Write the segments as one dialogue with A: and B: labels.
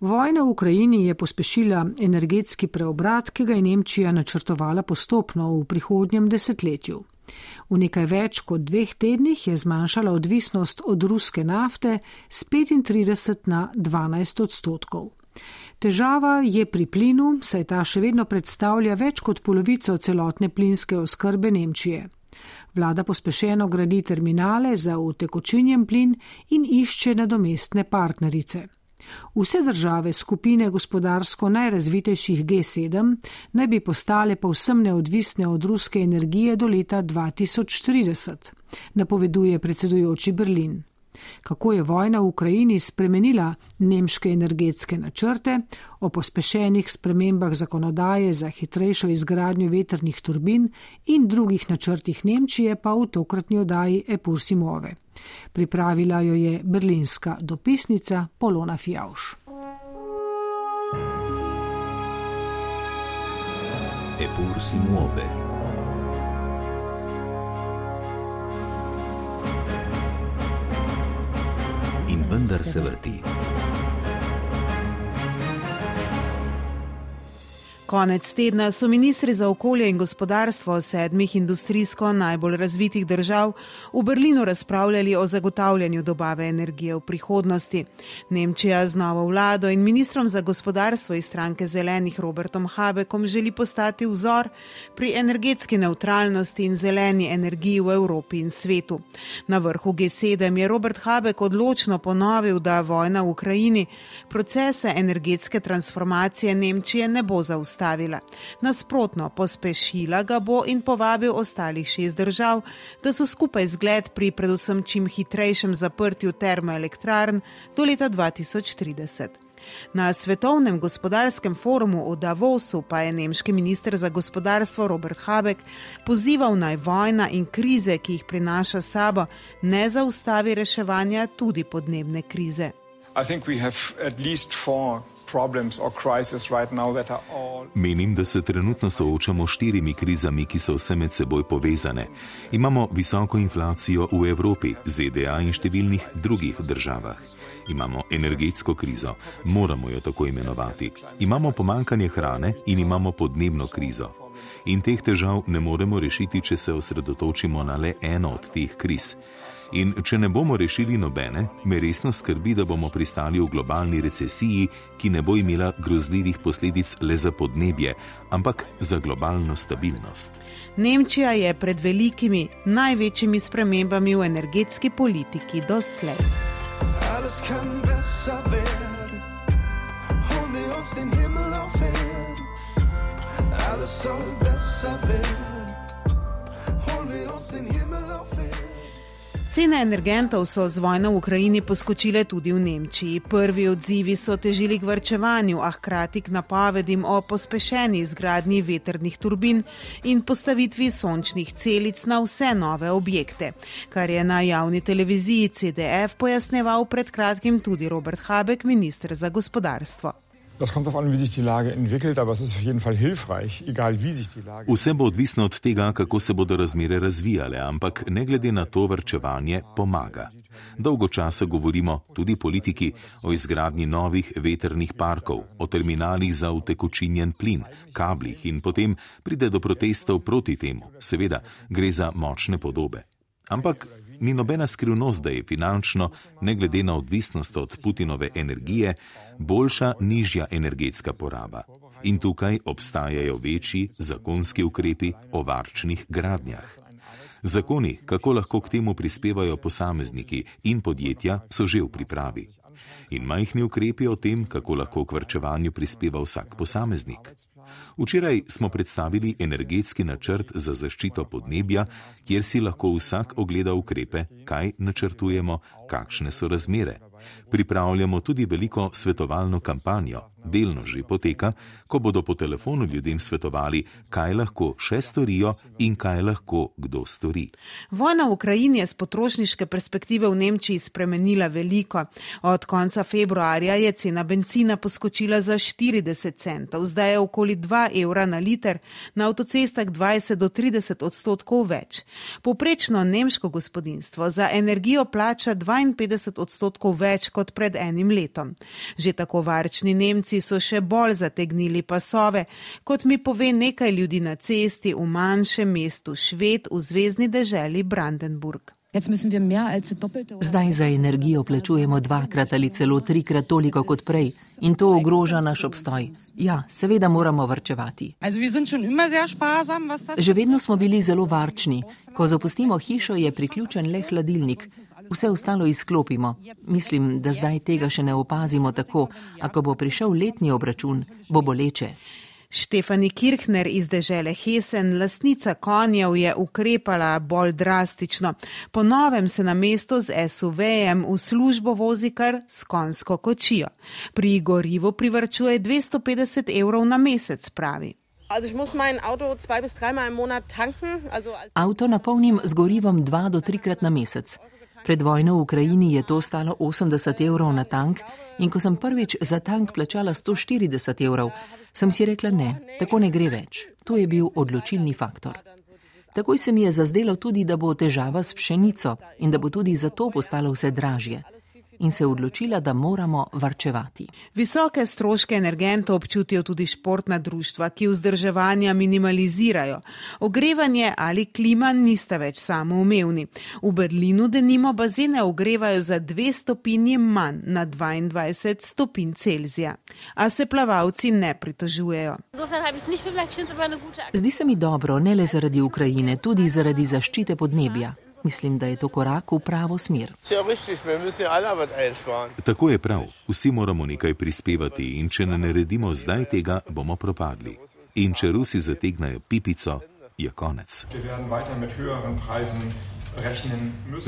A: Vojna v Ukrajini je pospešila energetski preobrat, ki ga je Nemčija načrtovala postopno v prihodnjem desetletju. V nekaj več kot dveh tednih je zmanjšala odvisnost od ruske nafte z 35 na 12 odstotkov. Težava je pri plinu, saj ta še vedno predstavlja več kot polovico celotne plinske oskrbe Nemčije. Vlada pospešeno gradi terminale za utekočinjen plin in išče nadomestne partnerice. Vse države skupine gospodarsko najrazvitejših G7 naj bi postale povsem neodvisne od ruske energije do leta 2030, napoveduje predsedujoči Berlin kako je vojna v Ukrajini spremenila nemške energetske načrte, o pospešenih spremembah zakonodaje za hitrejšo izgradnjo vetrnih turbin in drugih načrtih Nemčije pa v tokratni oddaji Epursimove. Pripravila jo je berlinska dopisnica Polona Fjauš. Epursimove.
B: Vendar se Konec tedna so ministri za okolje in gospodarstvo sedmih industrijsko najbolj razvitih držav v Berlinu razpravljali o zagotavljanju dobave energije v prihodnosti. Nemčija z novo vlado in ministrom za gospodarstvo iz stranke zelenih Robertom Habekom želi postati vzor pri energetski neutralnosti in zeleni energiji v Evropi in svetu. Na vrhu G7 je Robert Habek odločno ponovil, da vojna v Ukrajini procese energetske transformacije Nemčije ne bo zaustavila ustavila. Nasprotno, pospešila ga bo in povabil ostalih šest držav, da so skupaj zgled pri predvsem čim hitrejšem zaprtju termoelektrarn do leta 2030. Na svetovnem gospodarskem forumu v Davosu pa je nemški minister za gospodarstvo Robert Habeck pozival naj vojna in krize, ki jih prinaša sabo, ne zaustavi reševanja tudi podnebne krize. I think we have at least
C: four Menim, da se trenutno soočamo s štirimi krizami, ki so vse med seboj povezane. Imamo visoko inflacijo v Evropi, ZDA in številnih drugih državah. Imamo energetsko krizo, moramo jo tako imenovati. Imamo pomankanje hrane in imamo podnebno krizo. In teh težav ne moremo rešiti, če se osredotočimo na le eno od teh kriz. In če ne bomo rešili nobene, me resno skrbi, da bomo pristali v globalni recesiji, ki ne bo imela grozljivih posledic le za podnebje, ampak za globalno stabilnost.
B: Nemčija je pred velikimi, največjimi spremembami v energetski politiki doslej. Alles kann besser werden. Hol mir uns den Himmel auf Erden. Alles soll besser werden. Hol mir uns den Himmel auf Erden. Cene energentov so z vojno v Ukrajini poskočile tudi v Nemčiji. Prvi odzivi so težili k vrčevanju, a hkrati k napovedim o pospešeni izgradnji veternih turbin in postavitvi sončnih celic na vse nove objekte, kar je na javni televiziji CDF pojasneval pred kratkim tudi Robert Habeck, ministr za gospodarstvo.
C: Das kommt darauf an, wie sich die Lage entwickelt, aber es ist auf jeden Fall hilfreich, egal wie sich die Lage. Vse bo odvisno od tega, kako se bodo razmere razvijale, ampak ne glede na to, vrčevanje pomaga. Dolgo časa govorimo, tudi politiki, o izgradnji novih veternih parkov, o terminalih za utekočinjen plin, kablih in potem pride do protestov proti temu. Seveda, gre za močne podobe. Ampak ni nobena skrivnost, da je finančno, ne glede na odvisnost od Putinove energije, boljša nižja energetska poraba. In tukaj obstajajo večji zakonski ukrepi o varčnih gradnjah. Zakoni, kako lahko k temu prispevajo posamezniki in podjetja, so že v pripravi. In majhni ukrepi o tem, kako lahko k vrčevanju prispeva vsak posameznik. Včeraj smo predstavili energetski načrt za zaščito podnebja, kjer si lahko vsak ogleda ukrepe, kaj načrtujemo, kakšne so razmere. Pripravljamo tudi veliko svetovalno kampanjo, delno že poteka, ko bodo po telefonu ljudem svetovali, kaj lahko še storijo in kaj lahko kdo stori.
B: Vojna v Ukrajini je z potrošniške perspektive v Nemčiji spremenila veliko. Od konca februarja je cena benzina poskočila za 40 centov, zdaj je okoli 2 evra na liter, na avtocestah 20 do 30 odstotkov več. Poprečno nemško gospodinstvo za energijo plača 52 odstotkov več kot pred enim letom. Že tako varčni Nemci so še bolj zategnili pasove, kot mi pove nekaj ljudi na cesti v manjšem mestu Šved v zvezdni deželi Brandenburg.
D: Zdaj za energijo plačujemo dvakrat ali celo trikrat toliko kot prej in to ogroža naš obstoj. Ja, seveda moramo vrčevati. Že vedno smo bili zelo varčni. Ko zapustimo hišo, je priključen le hladilnik. Vse ostalo izklopimo. Mislim, da zdaj tega še ne opazimo tako, a ko bo prišel letni obračun, bo boleče.
B: Štefani Kirchner iz dežele Hesen, lasnica konjev, je ukrepala bolj drastično. Po novem se na mesto z SUV-jem v službo vozi kar s konsko kočijo. Pri gorivu privrčuje 250 evrov na mesec, pravi.
D: Avto napolnim z gorivom dva do trikrat na mesec. Pred vojno v Ukrajini je to stalo 80 evrov na tank in ko sem prvič za tank plačala 140 evrov, sem si rekla ne, tako ne gre več. To je bil odločilni faktor. Takoj se mi je zazdelo tudi, da bo težava s pšenico in da bo tudi zato postalo vse dražje in se odločila, da moramo varčevati.
B: Visoke stroške energentov občutijo tudi športna društva, ki vzdrževanja minimalizirajo. Ogrevanje ali klima nista več samoumevni. V Berlinu denimo bazene ogrevajo za dve stopinji manj na 22 stopinj Celzija. A se plavalci ne pritožujejo.
D: Zdi se mi dobro, ne le zaradi Ukrajine, tudi zaradi zaščite podnebja. Mislim, da je to korak v pravo smer.
C: Tako je prav. Vsi moramo nekaj prispevati in če ne naredimo zdaj tega, bomo propadli. In če Rusi zategnajo pipico, je konec.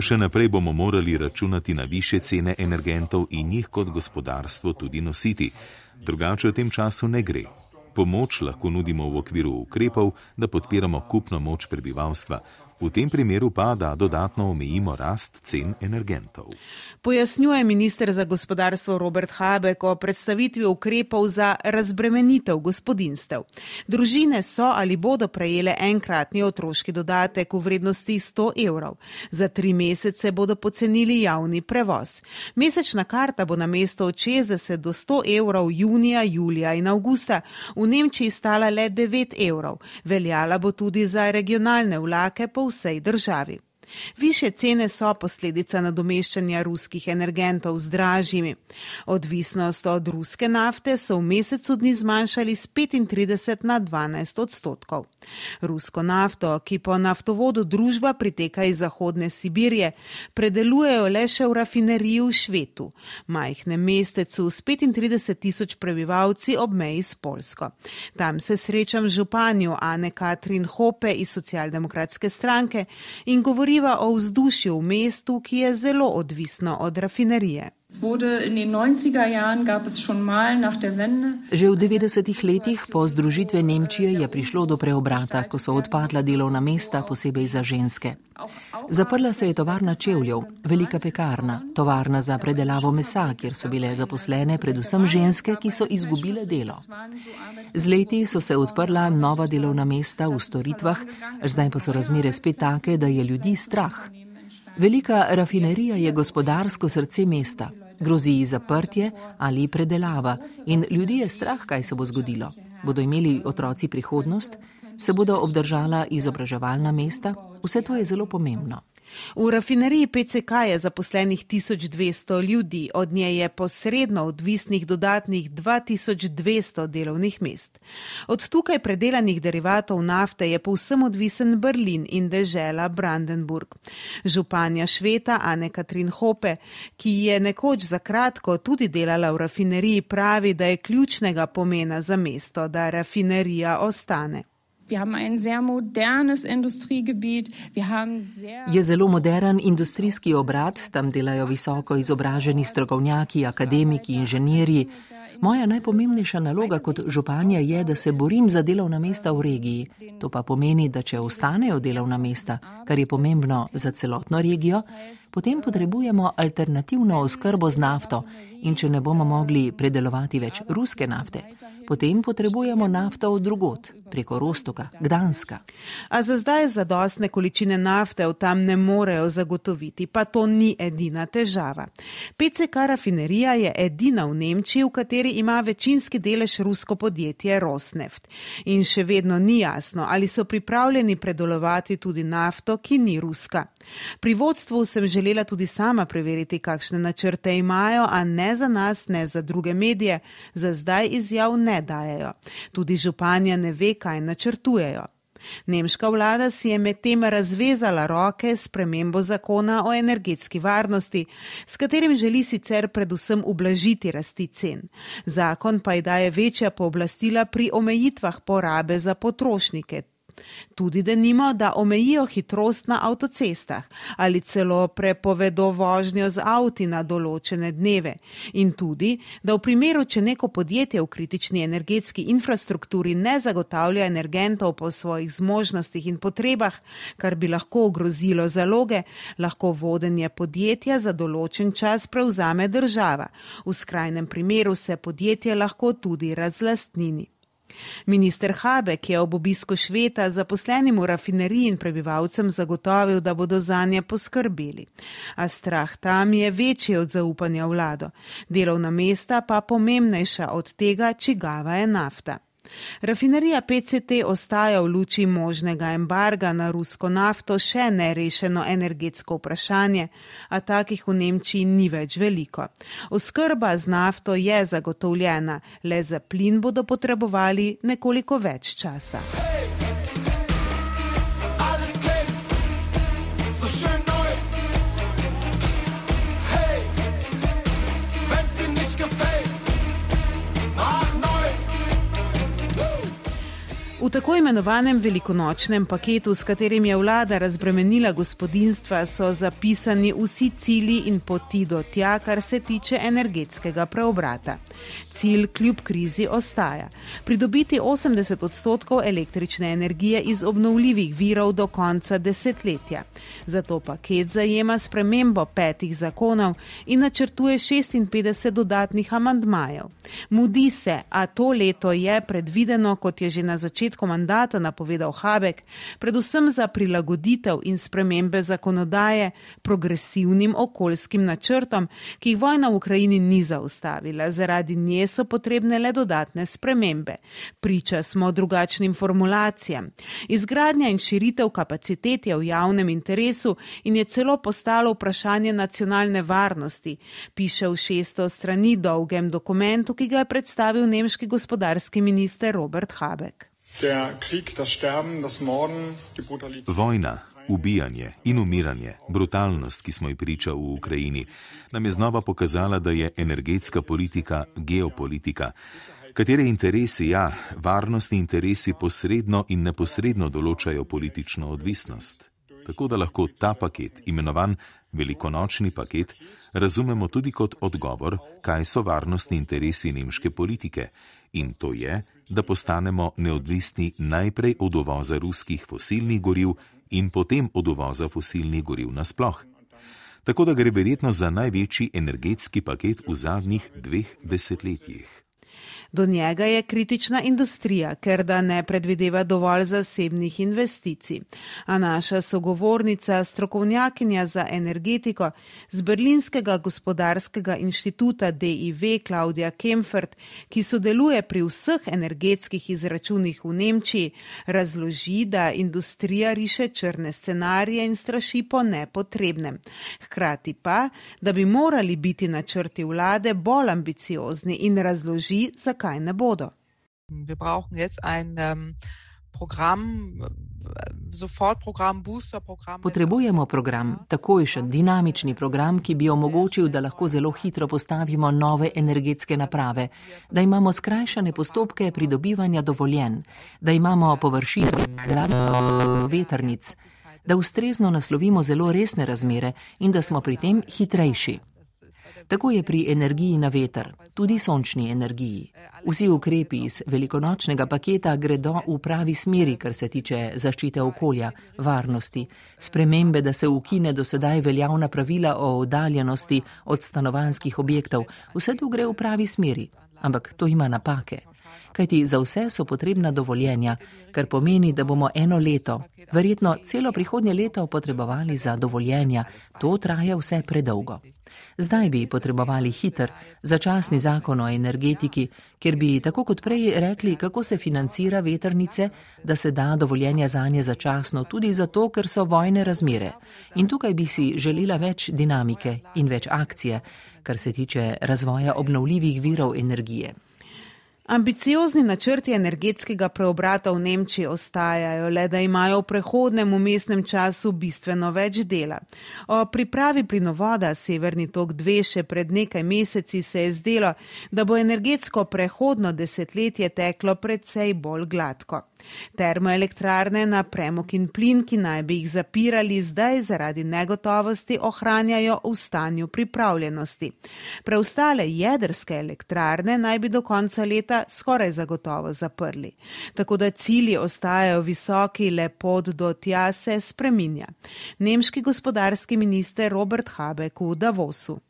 C: Še naprej bomo morali računati na više cene energentov in jih kot gospodarstvo tudi nositi. Drugače v tem času ne gre. Pomoč lahko nudimo v okviru ukrepov, da podpiramo kupno moč prebivalstva. V tem primeru pa, da dodatno omejimo rast cen energentov.
B: Pojasnjuje minister za gospodarstvo Robert Habek o predstavitvi ukrepov za razbremenitev gospodinstev. Družine so ali bodo prejele enkratni otroški dodatek v vrednosti 100 evrov. Za tri mesece bodo pocenili javni prevoz. Mesečna karta bo na mesto od 60 do 100 evrov junija, julija in avgusta v Nemčiji stala le 9 evrov. Veljala bo tudi za regionalne vlake po vsej državi. Više cene so posledica nadomeščanja ruskih energentov z dražjimi. Odvisnost od ruske nafte so v mesecu dni zmanjšali z 35 na 12 odstotkov. Rusko nafto, ki po naftovodu družba priteka iz Zahodne Sibirije, predelujejo le še v rafineriji v Švetu, majhnem mestecu s 35 tisoč prebivalci ob meji s Polsko. Tam se srečam županjo Ane Katrin Hope iz socialdemokratske stranke in govori vpliva o vzdušju v mestu, ki je zelo odvisno od rafinerije.
D: Že v 90-ih letih po združitvi Nemčije je prišlo do preobrata, ko so odpadla delovna mesta, posebej za ženske. Zaprla se je tovarna čevljev, velika pekarna, tovarna za predelavo mesa, kjer so bile zaposlene predvsem ženske, ki so izgubile delo. Z leti so se odprla nova delovna mesta v storitvah, zdaj pa so razmere spet take, da je ljudi strah. Velika rafinerija je gospodarsko srce mesta, grozi ji zaprtje ali predelava in ljudi je strah, kaj se bo zgodilo. Bodo imeli otroci prihodnost, se bodo obdržala izobraževalna mesta, vse to je zelo pomembno.
B: V rafineriji PCK je zaposlenih 1200 ljudi, od nje je posredno odvisnih dodatnih 2200 delovnih mest. Od tukaj predelanih derivatov nafte je povsem odvisen Berlin in dežela Brandenburg. Županja Šveta Ane Katrin Hope, ki je nekoč za kratko tudi delala v rafineriji, pravi, da je ključnega pomena za mesto, da rafinerija ostane.
D: Je zelo modern industrijski obrat, tam delajo visoko izobraženi strokovnjaki, akademiki, inženirji. Moja najpomembnejša naloga kot županja je, da se borim za delovna mesta v regiji. To pa pomeni, da če ostanejo delovna mesta, kar je pomembno za celotno regijo, potem potrebujemo alternativno oskrbo z nafto In če ne bomo mogli predelovati več ruske nafte, potem potrebujemo nafto od drugot, preko Rostoka, Gdanska.
B: A za zdaj zadostne količine nafte v tam ne morejo zagotoviti, pa to ni edina težava. PCK rafinerija je edina v Nemčiji, v kateri ima večinski delež rusko podjetje Rosneft. In še vedno ni jasno, ali so pripravljeni predelovati tudi nafto, ki ni ruska. Pri vodstvu sem želela tudi sama preveriti, kakšne načrte imajo, a ne za nas, ne za druge medije, za zdaj izjav ne dajejo. Tudi županja ne ve, kaj načrtujejo. Nemška vlada si je medtem razvezala roke s premembo zakona o energetski varnosti, s katerim želi sicer predvsem ublažiti rasti cen. Zakon pa ji daje večja pooblastila pri omejitvah porabe za potrošnike, Tudi da nimo, da omejijo hitrost na avtocestah ali celo prepovedo vožnjo z avti na določene dneve. In tudi, da v primeru, če neko podjetje v kritični energetski infrastrukturi ne zagotavlja energentov po svojih zmožnostih in potrebah, kar bi lahko ogrozilo zaloge, lahko vodenje podjetja za določen čas prevzame država. V skrajnem primeru se podjetje lahko tudi razlastnini. Minister Habek je ob obisku Šveta zaposlenim v rafineriji in prebivalcem zagotovil, da bodo za nje poskrbeli. A strah tam je večji od zaupanja vlado, delovna mesta pa pomembnejša od tega, čigava je nafta. Rafinerija PCT ostaja v luči možnega embarga na rusko nafto še nerešeno energetsko vprašanje, a takih v Nemčiji ni več veliko. Oskrba z nafto je zagotovljena, le za plin bodo potrebovali nekoliko več časa. V tako imenovanem velikonočnem paketu, s katerim je vlada razbremenila gospodinstva, so zapisani vsi cilji in poti do tja, kar se tiče energetskega preobrata. Cilj kljub krizi ostaja: pridobiti 80 odstotkov električne energije iz obnovljivih virov do konca desetletja. Zato paket zajema spremembo petih zakonov in načrtuje 56 dodatnih amandmajev. Mudi se, a to leto je predvideno, kot je že na začetku mandata napovedal Habek, predvsem za prilagoditev in spremembe zakonodaje progresivnim okoljskim načrtom, ki jih vojna v Ukrajini ni zaustavila. Zaradi nje so potrebne le dodatne spremembe. Priča smo drugačnim formulacijam. Izgradnja in širitev kapacitet je v javnem interesu in je celo postalo vprašanje nacionalne varnosti, piše v šesto strani dolgem dokumentu, ki ga je predstavil nemški gospodarski minister Robert Habeck.
C: Vojna, ubijanje in umiranje, brutalnost, ki smo ji priča v Ukrajini, nam je znova pokazala, da je energetska politika geopolitika, katere interesi, ja, varnostni interesi posredno in neposredno določajo politično odvisnost. Tako da lahko ta paket, imenovan velikonočni paket, razumemo tudi kot odgovor, kaj so varnostni interesi nemške politike. In to je, da postanemo neodvisni najprej od uvoza ruskih fosilnih goriv in potem od uvoza fosilnih goriv nasploh. Tako da gre verjetno za največji energetski paket v zadnjih dveh desetletjih.
B: Do njega je kritična industrija, ker da ne predvideva dovolj zasebnih investicij. A naša sogovornica, strokovnjakinja za energetiko z Berlinskega gospodarskega inštituta DIV Klaudija Kemfert, ki sodeluje pri vseh energetskih izračunih v Nemčiji, razloži, da industrija riše črne scenarije in straši po nepotrebnem. Hkrati pa, da bi morali biti načrti vlade bolj ambiciozni in razloži, zakaj zakaj ne bodo.
E: Ähm,
D: Potrebujemo program, takojšen, dinamični program, ki bi omogočil, da lahko zelo hitro postavimo nove energetske naprave, da imamo skrajšane postopke pridobivanja dovoljen, da imamo površine gradno veternic, da ustrezno naslovimo zelo resne razmere in da smo pri tem hitrejši. Tako je pri energiji na veter, tudi sončni energiji. Vsi ukrepi iz velikonočnega paketa gredo v pravi smeri, kar se tiče zaščite okolja, varnosti, spremembe, da se ukine do sedaj veljavna pravila o oddaljenosti od stanovanskih objektov. Vse to gre v pravi smeri, ampak to ima napake kajti za vse so potrebna dovoljenja, kar pomeni, da bomo eno leto, verjetno celo prihodnje leto potrebovali za dovoljenja. To traja vse predolgo. Zdaj bi potrebovali hiter, začasni zakon o energetiki, kjer bi tako kot prej rekli, kako se financira veternice, da se da dovoljenja za nje začasno, tudi zato, ker so vojne razmere. In tukaj bi si želela več dinamike in več akcije, kar se tiče razvoja obnovljivih virov energije.
B: Ambiciozni načrti energetskega preobrata v Nemčiji ostajajo, le da imajo v prehodnem umestnem času bistveno več dela. O pripravi plinovoda Severni tok 2 še pred nekaj meseci se je zdelo, da bo energetsko prehodno desetletje teklo predvsej bolj gladko. Termoelektrarne na premok in plin, ki naj bi jih zapirali, zdaj zaradi negotovosti ohranjajo v stanju pripravljenosti. Preostale jedrske elektrarne naj bi do konca leta skoraj zagotovo zaprli. Tako da cilji ostajajo visoki, le pot do tja se spreminja. Nemški gospodarski minister Robert Habeck v Davosu.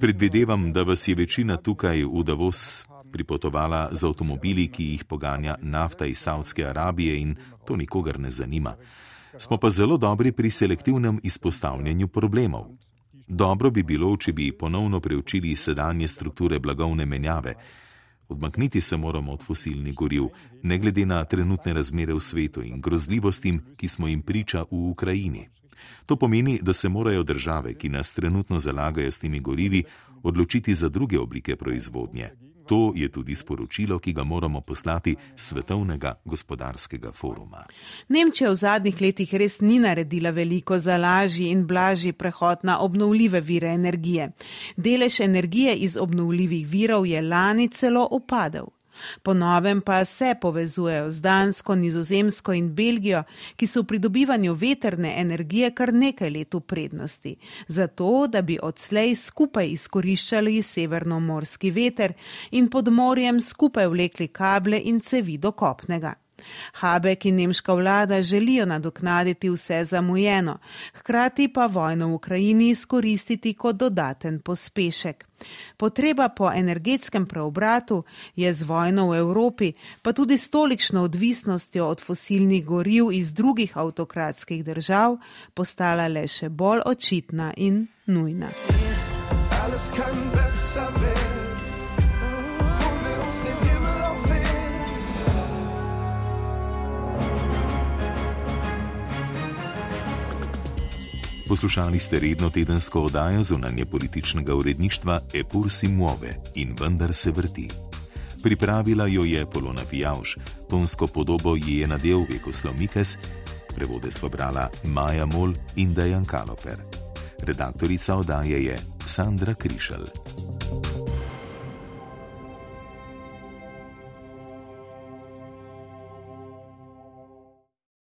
C: Predvidevam, da vas je večina tukaj v Davos pripotovala z avtomobili, ki jih poganja nafta iz Saudske Arabije in to nikogar ne zanima. Smo pa zelo dobri pri selektivnem izpostavljanju problemov. Dobro bi bilo, če bi ponovno preučili sedanje strukture blagovne menjave. Odmakniti se moramo od fosilnih goriv, ne glede na trenutne razmere v svetu in grozljivostim, ki smo jim priča v Ukrajini. To pomeni, da se morajo države, ki nas trenutno zalagajo s temi gorivi, odločiti za druge oblike proizvodnje. To je tudi sporočilo, ki ga moramo poslati Svetovnega gospodarskega foruma.
B: Nemčija v zadnjih letih res ni naredila veliko za lažji in blažji prehod na obnovljive vire energije. Delež energije iz obnovljivih virov je lani celo upadel. Po novem pa se povezujejo z Dansko, Nizozemsko in Belgijo, ki so v pridobivanju veterne energije kar nekaj let v prednosti, zato da bi odslej skupaj izkoriščali severnomorski veter in pod morjem skupaj vlekli kable in cevi do kopnega. Habek in nemška vlada želijo nadoknaditi vse zamujeno, hkrati pa vojno v Ukrajini izkoristiti kot dodaten pospešek. Potreba po energetskem preobratu je z vojno v Evropi, pa tudi s tolikšno odvisnostjo od fosilnih goriv iz drugih avtokratskih držav, postala le še bolj očitna in nujna. Alles kann besser werden.
C: Poslušali ste redno tedensko oddajo zunanje političnega uredništva Epur si muove in vendar se vrti. Pripravila jo je Polona Pijavš, tonsko podobo ji je nadel Vekoslav Mikes, prevode sva brala Maja Mol in Dejan Kaloper. Redaktorica oddaje je Sandra Krišel.